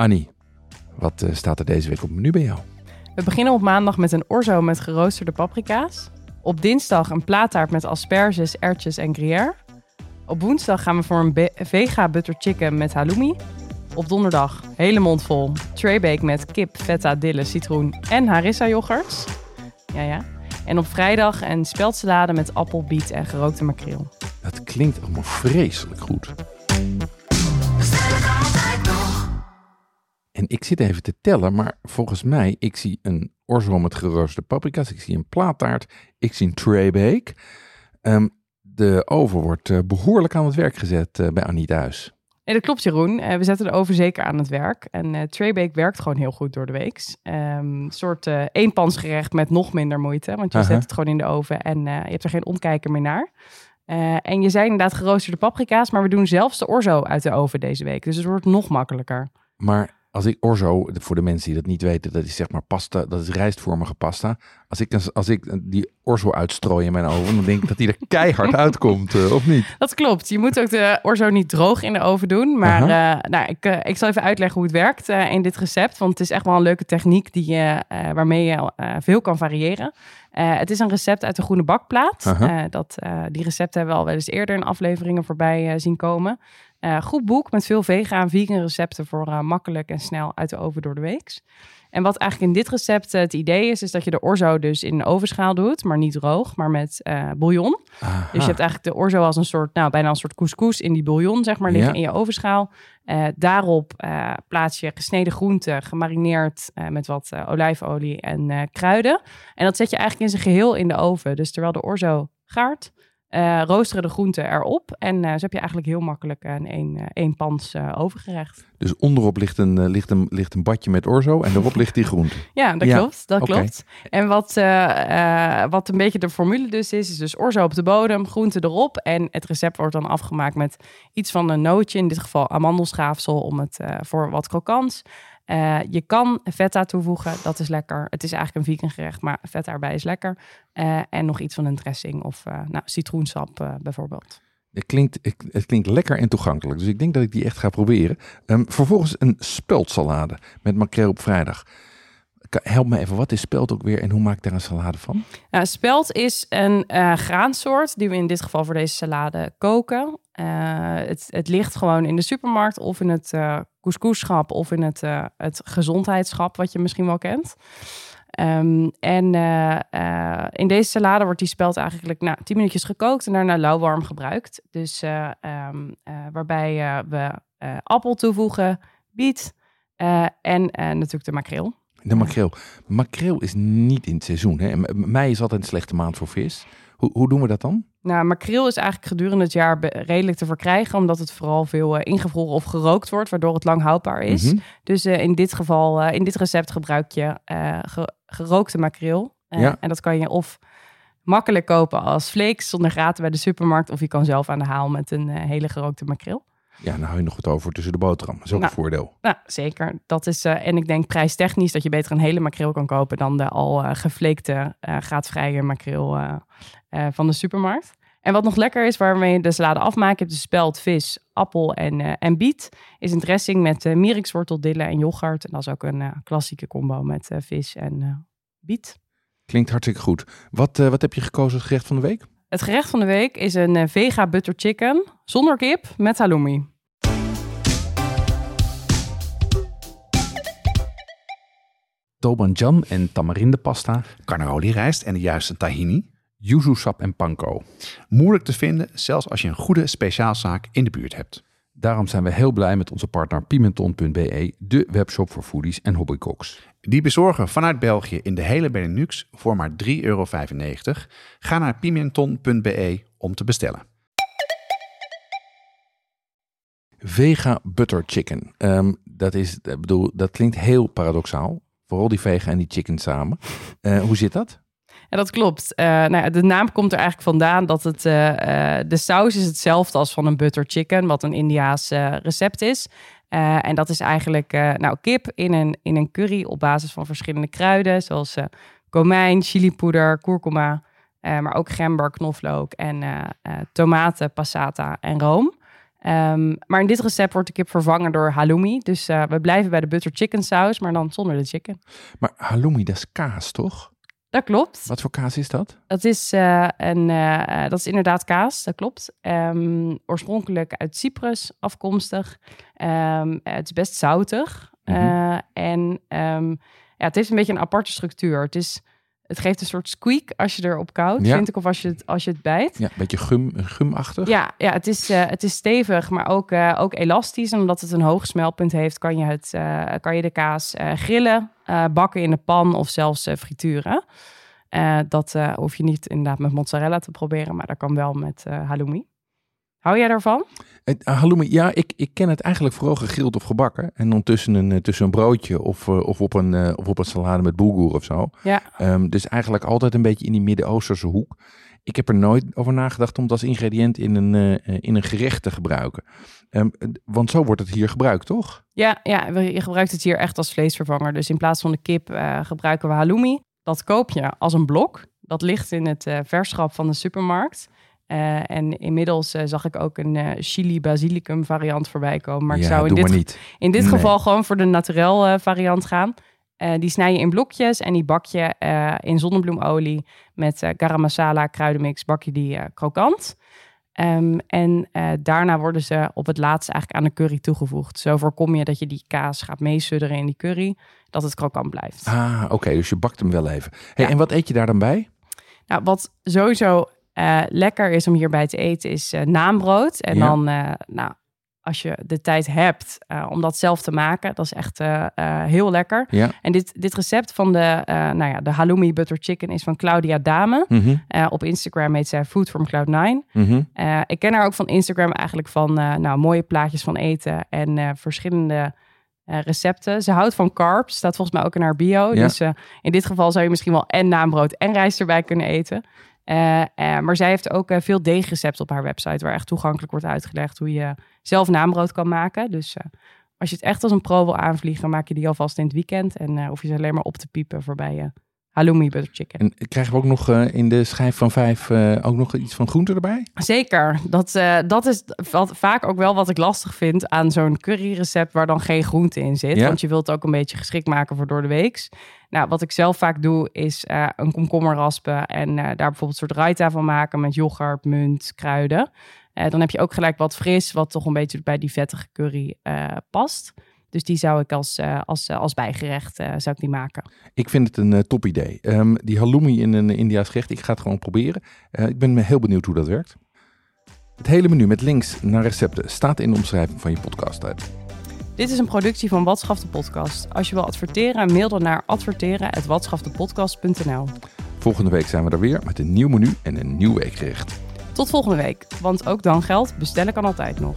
Annie, wat eh, staat er deze week op het menu bij jou? We beginnen op maandag met een orzo met geroosterde paprika's. Op dinsdag een plaattaart met asperges, erwtjes en gruyère. Op woensdag gaan we voor een vega butter chicken met halloumi. Op donderdag hele mond vol traybake met kip, feta, dille, citroen en harissa yoghurt. Ja, ja. En op vrijdag een speldsalade met appel, biet en gerookte makreel. Dat klinkt allemaal vreselijk goed. En ik zit even te tellen, maar volgens mij, ik zie een orzo met geroosterde paprika's, ik zie een plaattaart, ik zie een traybake. Ehm, de oven wordt eh, behoorlijk aan het werk gezet eh, bij Annie thuis. Nee, dat klopt Jeroen. Eh, we zetten de oven zeker aan het werk. En Traybake werkt gewoon heel goed door de week. Ehm, een soort eenpansgerecht met nog minder moeite. Want je zet het gewoon in de oven en je hebt er geen omkijker meer naar. En je zei inderdaad geroosterde paprika's, maar we doen zelfs de orzo uit de oven deze week. Dus het wordt nog makkelijker. Maar als ik orzo, voor de mensen die dat niet weten, dat is zeg maar pasta, dat is rijstvormige pasta. Als ik, als ik die orzo uitstrooi in mijn oven, dan denk ik dat die er keihard uitkomt, eh, of niet? Dat klopt. Je moet ook de orzo niet droog in de oven doen. Maar eh, nou, ik, eh, ik zal even uitleggen hoe het werkt in dit recept. Want het is echt wel een leuke techniek die, je, waarmee je veel kan variëren. Het is een recept uit de groene bakplaat. Dat, die recepten hebben we al wel eens eerder in afleveringen voorbij zien komen. Eh, goed boek met veel vega en vegan recepten voor eh, makkelijk en snel uit de oven door de weeks. En wat eigenlijk in dit recept eh, het idee is, is dat je de orzo dus in een ovenschaal doet, maar niet droog, maar met bouillon. Aha. Dus je hebt eigenlijk de orzo als een soort, nou bijna een soort couscous in die bouillon, zeg maar, liggen Ja. in je ovenschaal. Daarop plaats je gesneden groenten, gemarineerd met wat olijfolie en kruiden. En dat zet je eigenlijk in zijn geheel in de oven. Dus terwijl de orzo gaart, eh, roosteren de groenten erop. En eh, zo heb je eigenlijk heel makkelijk een één, eh, één pans eh, overgerecht. Dus onderop ligt een, ligt, een, ligt een badje met orzo en erop ligt die groente. Ja, dat Ja, klopt. Dat oké. klopt. En wat, eh, eh, wat een beetje de formule dus is, is dus orzo op de bodem, groente erop. En het recept wordt dan afgemaakt met iets van een nootje, in dit geval amandelschaafsel, om het eh, voor wat krokants. Eh, je kan feta toevoegen, dat is lekker. Het is eigenlijk een vegan gerecht, maar feta erbij is lekker. Eh, en nog iets van een dressing of eh, nou, citroensap bijvoorbeeld. Het klinkt, het klinkt lekker en toegankelijk, dus ik denk dat ik die echt ga proberen. Ehm, vervolgens een speldsalade met makreel op vrijdag. Help me even, wat is speld ook weer en hoe maak ik daar een salade van? Spelt is een eh, graansoort die we in dit geval voor deze salade koken. Eh, het, het ligt gewoon in de supermarkt of in het eh couscouschap of in het, het gezondheidsschap, wat je misschien wel kent. Ehm, en in deze salade wordt die spelt eigenlijk nou, 10 minuutjes gekookt en daarna lauwwarm gebruikt. Dus eh, ehm, eh, waarbij we appel toevoegen, biet en natuurlijk de makreel. De makreel. Makreel is niet in het seizoen. Hè? Mei is altijd een slechte maand voor vis. Hoe, hoe doen we dat dan? Nou, makreel is eigenlijk gedurende het jaar redelijk te verkrijgen, omdat het vooral veel eh, ingevroren of gerookt wordt, waardoor het lang houdbaar is. Mhm. Dus eh, in dit geval, eh, in dit recept gebruik je ge- gerookte makreel. Ja. En dat kan je of makkelijk kopen als flakes zonder gaten bij de supermarkt, of je kan zelf aan de haal met een hele gerookte makreel. Ja, nou hou je nog wat over tussen de boterham. Dat is ook Nou. een voordeel. Nou, zeker. Dat is, eh, en ik denk prijstechnisch dat je beter een hele makreel kan kopen dan de al eh, gefleekte, eh, gaatvrije makreel van de supermarkt. En wat nog lekker is, waarmee je de salade afmaakt, je hebt dus speld, vis, appel en, en biet, is een dressing met uh, mierikswortel, dille en yoghurt. En dat is ook een klassieke combo met vis en biet. Klinkt hartstikke goed. Wat, wat heb je gekozen als gerecht van de week? Het gerecht van de week is een eh, vega butter chicken zonder kip met halloumi. Tobanjan en tamarindepasta, Carnaroli rijst en de juiste tahini. yuzu sap en panko. Moeilijk te vinden, zelfs als je een goede speciaalzaak in de buurt hebt. Daarom zijn we heel blij met onze partner Pimenton.be, de webshop voor foodies en hobbycooks. Die bezorgen vanuit België in de hele Benelux voor maar 3,95 euro. Ga naar pimenton.be om te bestellen. Vega butter chicken. Ehm, dat, is, ik bedoel, dat klinkt heel paradoxaal. Vooral die vega en die chicken samen. Eh, hoe zit dat? Ja, dat klopt. Eh, nou ja, de naam komt er eigenlijk vandaan dat het, eh, eh, de saus is hetzelfde als van een butter chicken, wat een Indiaas eh, recept is. Eh, en dat is eigenlijk eh, nou, kip in een, in een curry op basis van verschillende kruiden, zoals eh komijn, chilipoeder, kurkuma, maar ook gember, knoflook en tomaten, passata en room. Ehm, maar in dit recept wordt de kip vervangen door halloumi. Dus we blijven bij de butter chicken saus, maar dan zonder de chicken. Maar halloumi, dat is kaas, toch? Dat klopt. Wat voor kaas is dat? Dat is, eh, een, eh, dat is inderdaad kaas, dat klopt. Ehm, oorspronkelijk uit Cyprus afkomstig. Ehm, het is best zoutig. Mhm. en ja, het heeft een beetje een aparte structuur. Het is het geeft een soort squeak als je erop koudt, Ja. vind ik, of als je het, als je het bijt. Ja, een beetje gum, gumachtig. Ja, ja het, is, eh, het is stevig, maar ook, eh, ook elastisch. En omdat het een hoog smelpunt heeft, kan je, het, eh, kan je de kaas eh, grillen, eh, bakken in de pan of zelfs eh, frituren. Eh, dat hoef je niet inderdaad met mozzarella te proberen, maar dat kan wel met halloumi. Hou jij daarvan? Halloumi, ja, ik, ik ken het eigenlijk vooral gegrild of gebakken. En dan tussen een, tussen een broodje of, of, op een, of op een salade met bulgur of zo. Ja. Ehm, dus eigenlijk altijd een beetje in die Midden-Oosterse hoek. Ik heb er nooit over nagedacht om het als ingrediënt in een, eh, in een gerecht te gebruiken. Ehm, want zo wordt het hier gebruikt, toch? Ja, ja, je gebruikt het hier echt als vleesvervanger. Dus in plaats van de kip eh, gebruiken we halloumi. Dat koop je als een blok. Dat ligt in het eh, verschap van de supermarkt. En inmiddels zag ik ook een chili basilicum variant voorbij komen. Maar ik zou in dit, in dit Nee. geval gewoon voor de naturel variant gaan. Eh, die snij je in blokjes en die bak je eh, in zonnebloemolie met eh garam masala, kruidenmix, bak je die krokant. Ehm, en daarna worden ze op het laatst eigenlijk aan de curry toegevoegd. Zo voorkom je dat je die kaas gaat meesudderen in die curry, dat het krokant blijft. Ah, oké, dus je bakt hem wel even. Hey, Ja. En wat eet je daar dan bij? Nou, wat sowieso lekker is om hierbij te eten, is naambrood. En Ja. dan, nou, als je de tijd hebt eh, om dat zelf te maken, dat is echt eh, eh, heel lekker. Ja. En dit, dit recept van de, nou ja, de halloumi butter chicken is van Claudia Dame. Mhm, op Instagram heet zij Food from Cloud9. mhm. Ik ken haar ook van Instagram eigenlijk van nou, mooie plaatjes van eten en verschillende recepten. Ze houdt van carbs, staat volgens mij ook in haar bio. Ja. Dus in dit geval zou je misschien wel en naambrood en rijst erbij kunnen eten. Eh, eh, maar zij heeft ook eh, veel deegrecepten op haar website, waar echt toegankelijk wordt uitgelegd hoe je zelf naambrood kan maken. Dus als je het echt als een pro wil aanvliegen, maak je die alvast in het weekend. En hoef je ze alleen maar op te piepen voorbij je halloumi butter chicken. En krijgen we ook nog eh, in de schijf van vijf eh, ook nog iets van groente erbij? Zeker. Dat, eh, dat is wat, vaak ook wel wat ik lastig vind aan zo'n curryrecept waar dan geen groente in zit. Ja. Want je wilt het ook een beetje geschikt maken voor door de weeks. Nou, wat ik zelf vaak doe is een komkommer raspen en daar bijvoorbeeld een soort raita van maken met yoghurt, munt, kruiden. Dan heb je ook gelijk wat fris, wat toch een beetje bij die vettige curry past. Dus die zou ik als, eh, als, eh, als bijgerecht eh, zou ik die maken. Ik vind het een top idee. Ehm, die halloumi in een Indiaas gerecht, ik ga het gewoon proberen. Ik ben heel benieuwd hoe dat werkt. Het hele menu met links naar recepten staat in de omschrijving van je podcast app. Dit is een productie van Watschaf de Podcast. Als je wil adverteren, mail dan naar adverteren.watschaftepodcast.nl. Volgende week zijn we er weer met een nieuw menu en een nieuw weekgerecht. Tot volgende week, want ook dan geldt, bestellen kan altijd nog.